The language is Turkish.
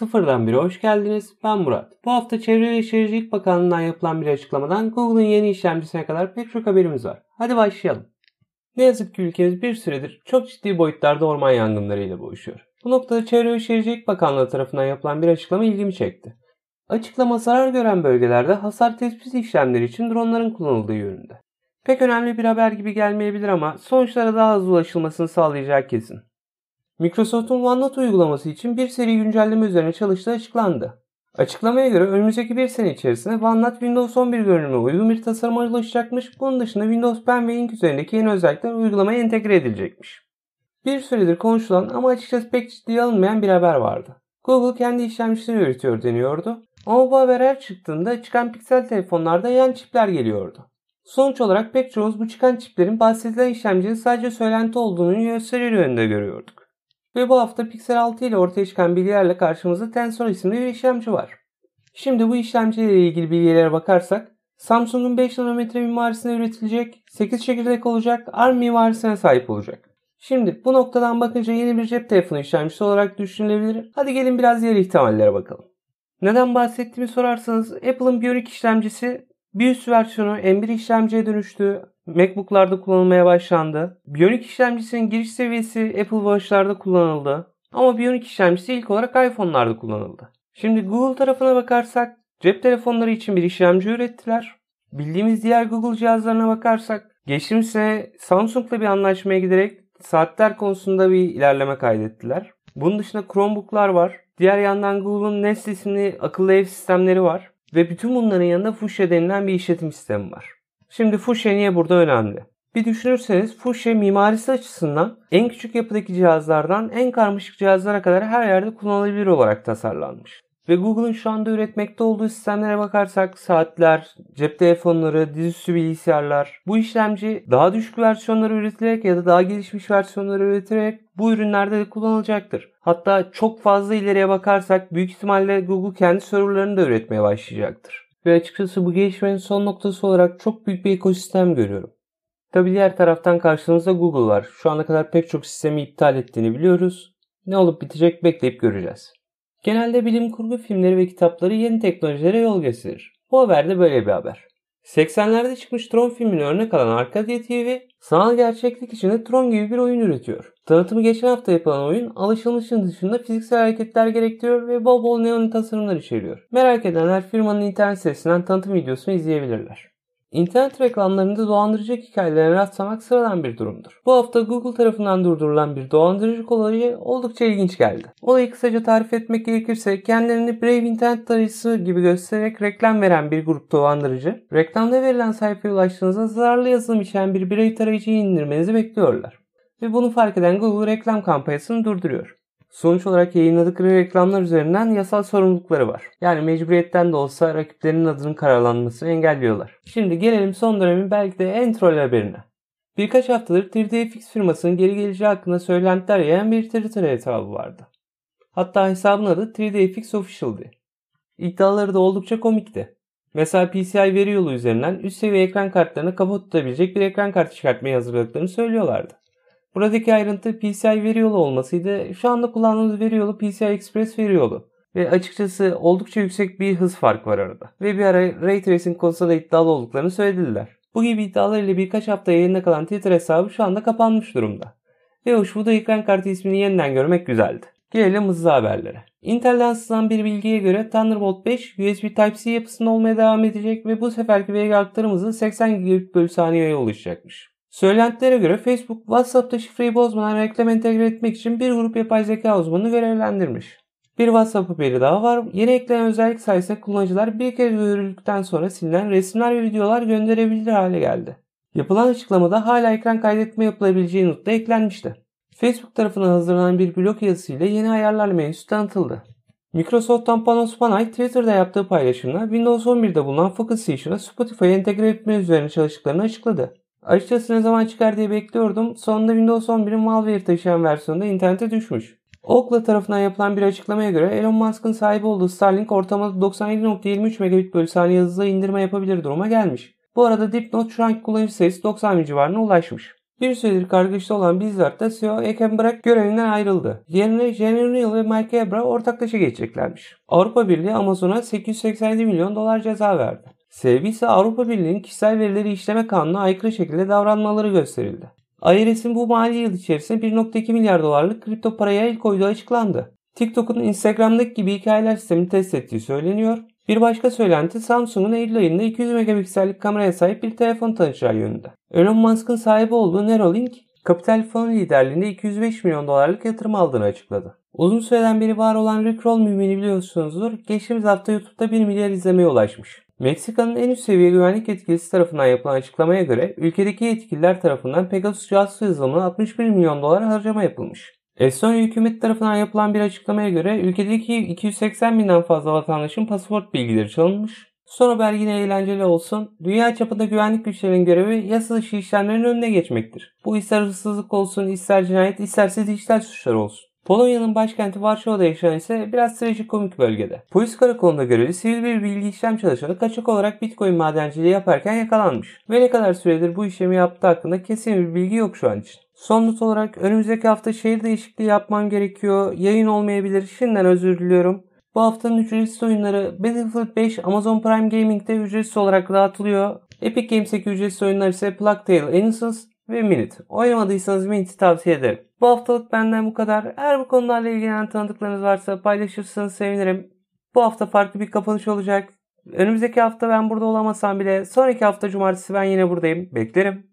Sıfırdan biri hoş geldiniz. Ben Murat. Bu hafta Çevre ve Şehircilik Bakanlığı'ndan yapılan bir açıklamadan Google'ın yeni işlemcisine kadar pek çok haberimiz var. Hadi başlayalım. Ne yazık ki ülkemiz bir süredir çok ciddi boyutlarda orman yangınlarıyla boğuşuyor. Bu noktada Çevre ve Şehircilik Bakanlığı tarafından yapılan bir açıklama ilgimi çekti. Açıklama zarar gören bölgelerde hasar tespit işlemleri için dronların kullanıldığı yönünde. Pek önemli bir haber gibi gelmeyebilir ama sonuçlara daha hızlı ulaşılmasını sağlayacak kesin. Microsoft'un OneNote uygulaması için bir seri güncelleme üzerine çalıştığı açıklandı. Açıklamaya göre önümüzdeki bir sene içerisinde OneNote Windows 11 görünümüne uygun bir tasarıma ulaşacakmış. Bunun dışında Windows Pen ve Ink üzerindeki yeni özellikler uygulamaya entegre edilecekmiş. Bir süredir konuşulan ama açıkçası pek ciddiye alınmayan bir haber vardı. Google kendi işlemcisini üretiyor deniyordu. Ama bu haber her çıktığında çıkan piksel telefonlarda yan çipler geliyordu. Sonuç olarak pek çoğumuz bu çıkan çiplerin bahsedilen işlemcinin sadece söylenti olduğunu gösterir yönünde görüyorduk. Ve bu hafta Pixel 6 ile ortaya çıkan bilgilerle karşımızda Tensor isimli bir işlemci var. Şimdi bu işlemciyle ilgili bilgilere bakarsak Samsung'un 5 nanometre mimarisine üretilecek, 8 çekirdek olacak, ARM mimarisine sahip olacak. Şimdi bu noktadan bakınca yeni bir cep telefonu işlemcisi olarak düşünülebilir. Hadi gelin biraz diğer ihtimallere bakalım. Neden bahsettiğimi sorarsanız Apple'ın Bionic işlemcisi bir üst versiyonu M1 işlemciye dönüştü. MacBook'larda kullanılmaya başlandı. Bionic işlemcisinin giriş seviyesi Apple Watch'larda kullanıldı. Ama Bionic işlemcisi ilk olarak iPhone'larda kullanıldı. Şimdi Google tarafına bakarsak cep telefonları için bir işlemci ürettiler. Bildiğimiz diğer Google cihazlarına bakarsak geçtiğimiz sene Samsung'la bir anlaşmaya giderek saatler konusunda bir ilerleme kaydettiler. Bunun dışında Chromebook'lar var. Diğer yandan Google'un Nest isimli akıllı ev sistemleri var. Ve bütün bunların yanında Fuchsia denilen bir işletim sistemi var. Şimdi Fuchsia niye burada önemli? Bir düşünürseniz Fuchsia mimarisi açısından en küçük yapıdaki cihazlardan en karmaşık cihazlara kadar her yerde kullanılabilir olarak tasarlanmış. Ve Google'ın şu anda üretmekte olduğu sistemlere bakarsak saatler, cep telefonları, dizüstü bilgisayarlar bu işlemci daha düşük versiyonları üretilerek ya da daha gelişmiş versiyonları üretilerek bu ürünlerde de kullanılacaktır. Hatta çok fazla ileriye bakarsak büyük ihtimalle Google kendi serverlarını da üretmeye başlayacaktır. Ve açıkçası bu gelişmenin son noktası olarak çok büyük bir ekosistem görüyorum. Tabi diğer taraftan karşımızda Google var. Şu ana kadar pek çok sistemi iptal ettiğini biliyoruz. Ne olup bitecek bekleyip göreceğiz. Genelde bilim kurgu filmleri ve kitapları yeni teknolojilere yol gösterir. Bu haber de böyle bir haber. 80'lerde çıkmış Tron filmini örnek alan Arcadia TV, sanal gerçeklik içinde Tron gibi bir oyun üretiyor. Tanıtımı geçen hafta yapılan oyun alışılmışın dışında fiziksel hareketler gerektiriyor ve bol bol neon tasarımlar içeriyor. Merak edenler firmanın internet sitesinden tanıtım videosunu izleyebilirler. İnternet reklamlarında dolandırıcı hikayelere rastlamak sıradan bir durumdur. Bu hafta Google tarafından durdurulan bir dolandırıcılık olayı oldukça ilginç geldi. Olayı kısaca tarif etmek gerekirse kendilerini Brave internet tarayıcısı gibi göstererek reklam veren bir grup dolandırıcı, reklamda verilen sayfaya ulaştığınızda zararlı yazılım içeren bir Brave tarayıcıyı indirmenizi bekliyorlar. Ve bunu fark eden Google reklam kampanyasını durduruyor. Sonuç olarak yayınladıkları reklamlar üzerinden yasal sorumlulukları var. Yani mecburiyetten de olsa rakiplerinin adının karalanmasını engelliyorlar. Şimdi gelelim son dönemin belki de en troll haberine. Birkaç haftadır 3DFX firmasının geri geleceği hakkında söylentiler yayan bir Twitter hesabı vardı. Hatta hesabın adı 3DFX Official'di. İddiaları da oldukça komikti. Mesela PCI veri yolu üzerinden üst seviye ekran kartlarını kafa tutabilecek bir ekran kartı çıkartmayı hazırladıklarını söylüyorlardı. Buradaki ayrıntı PCI veri yolu olmasıydı. Şu anda kullandığımız veri yolu PCI Express veri yolu. Ve açıkçası oldukça yüksek bir hız farkı var arada. Ve bir ara Ray Tracing konusunda da iddialı olduklarını söylediler. Bu gibi iddialar ile birkaç hafta yayında kalan Twitter hesabı şu anda kapanmış durumda. Ve hoş bu da ekran kartı ismini yeniden görmek güzeldi. Gelelim hızlı haberlere. Intel'den sızan bir bilgiye göre Thunderbolt 5 USB Type-C yapısında olmaya devam edecek ve bu seferki Vega aktarım hızı 80 gigabit bölü saniyeye ulaşacakmış. Söylentilere göre Facebook WhatsApp'ta şifreyi bozmadan reklam entegre etmek için bir grup yapay zeka uzmanını görevlendirmiş. Bir WhatsApp haberi daha var. Yeni eklenen özellik sayesinde kullanıcılar bir kez görüldükten sonra silinen resimler ve videolar gönderebilir hale geldi. Yapılan açıklamada hala ekran kaydetme yapılabileceği not da eklenmişti. Facebook tarafından hazırlanan bir blog yazısıyla yeni ayarlar menüsü tanıtıldı. Microsoft'tan Panos Panay Twitter'da yaptığı paylaşımda Windows 11'de bulunan Focus Station'a Spotify'ı entegre etme üzerine çalıştıklarını açıkladı. Açıkçası ne zaman çıkar diye bekliyordum. Sonunda Windows 11'in malware taşıyan versiyonunda internete düşmüş. Ookla tarafından yapılan bir açıklamaya göre Elon Musk'ın sahibi olduğu Starlink ortamda 97.23 megabit bölü saniye hızla indirme yapabilir duruma gelmiş. Bu arada dipnot şu anki kullanıcı sayısı 90 bin civarına ulaşmış. Bir süredir kargaşta olan Blizzard'da CEO Eken Bırak görevinden ayrıldı. Yerine Jenny Neal ve Mike Ebra ortaklaşa geçeceklermiş. Avrupa Birliği Amazon'a 887 milyon dolar ceza verdi. Sebebi ise Avrupa Birliği'nin kişisel verileri işleme kanununa aykırı şekilde davranmaları gösterildi. IRS'in bu mali yıl içerisinde 1.2 milyar dolarlık kripto paraya el koyduğu açıklandı. TikTok'un Instagram'daki gibi hikayeler sistemini test ettiği söyleniyor. Bir başka söylenti Samsung'un Eylül ayında 200 megapiksellik kameraya sahip bir telefon tanıtacağı yönünde. Elon Musk'ın sahibi olduğu Neuralink, kapital fon liderliğinde 205 milyon dolarlık yatırım aldığını açıkladı. Uzun süreden beri var olan Rickroll mümini biliyorsunuzdur. Geçtiğimiz hafta YouTube'da 1 milyar izlemeye ulaşmış. Meksika'nın en üst seviye güvenlik yetkilisi tarafından yapılan açıklamaya göre ülkedeki yetkililer tarafından Pegasus casus yazılımına 61 milyon dolar harcama yapılmış. Estonya hükümet tarafından yapılan bir açıklamaya göre ülkedeki 280 binden fazla vatandaşın pasaport bilgileri çalınmış. Son haber yine eğlenceli olsun. Dünya çapında güvenlik güçlerinin görevi yasa dışı işlemlerin önüne geçmektir. Bu ister hırsızlık olsun, ister cinayet, isterse dijital suçlar olsun. Polonya'nın başkenti Varşova'da yaşayan ise biraz trajikomik bölgede. Polis karakolunda görevli sivil bir bilgi işlem çalışanı kaçak olarak bitcoin madenciliği yaparken yakalanmış. Ve ne kadar süredir bu işlemi yaptığı hakkında kesin bir bilgi yok şu an için. Son not olarak önümüzdeki hafta şehir değişikliği yapmam gerekiyor. Yayın olmayabilir. Şimdiden özür diliyorum. Bu haftanın ücretsiz oyunları Battlefield 5 Amazon Prime Gaming'de ücretsiz olarak dağıtılıyor. Epic Games'teki ücretsiz oyunlar ise Plague Tale Innocence ve Minute. Oynamadıysanız Minute'i tavsiye ederim. Bu haftalık benden bu kadar. Eğer bu konularla ilgilenen tanıdıklarınız varsa paylaşırsanız sevinirim. Bu hafta farklı bir kapanış olacak. Önümüzdeki hafta ben burada olamasam bile sonraki hafta cumartesi ben yine buradayım. Beklerim.